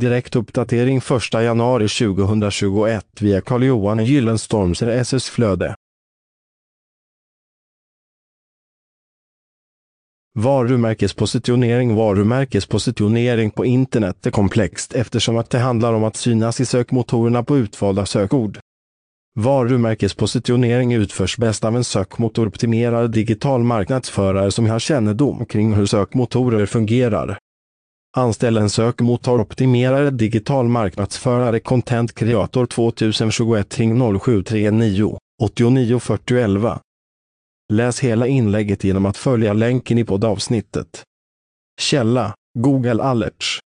Direktuppdatering 1 januari 2021 via Carl-Johan Gyllenstorms RSS-flöde. Varumärkespositionering Varumärkespositionering på internet är komplext eftersom att det handlar om att synas i sökmotorerna på utvalda sökord. Varumärkespositionering utförs bäst av en sökmotoroptimerad digital marknadsförare som har kännedom kring hur sökmotorer fungerar. Anställ en sökmotoroptimerare digital marknadsförare Content Creator 2021 ring 0739 89 40 11. Läs hela inlägget genom att följa länken i poddavsnittet. Källa Google Alerts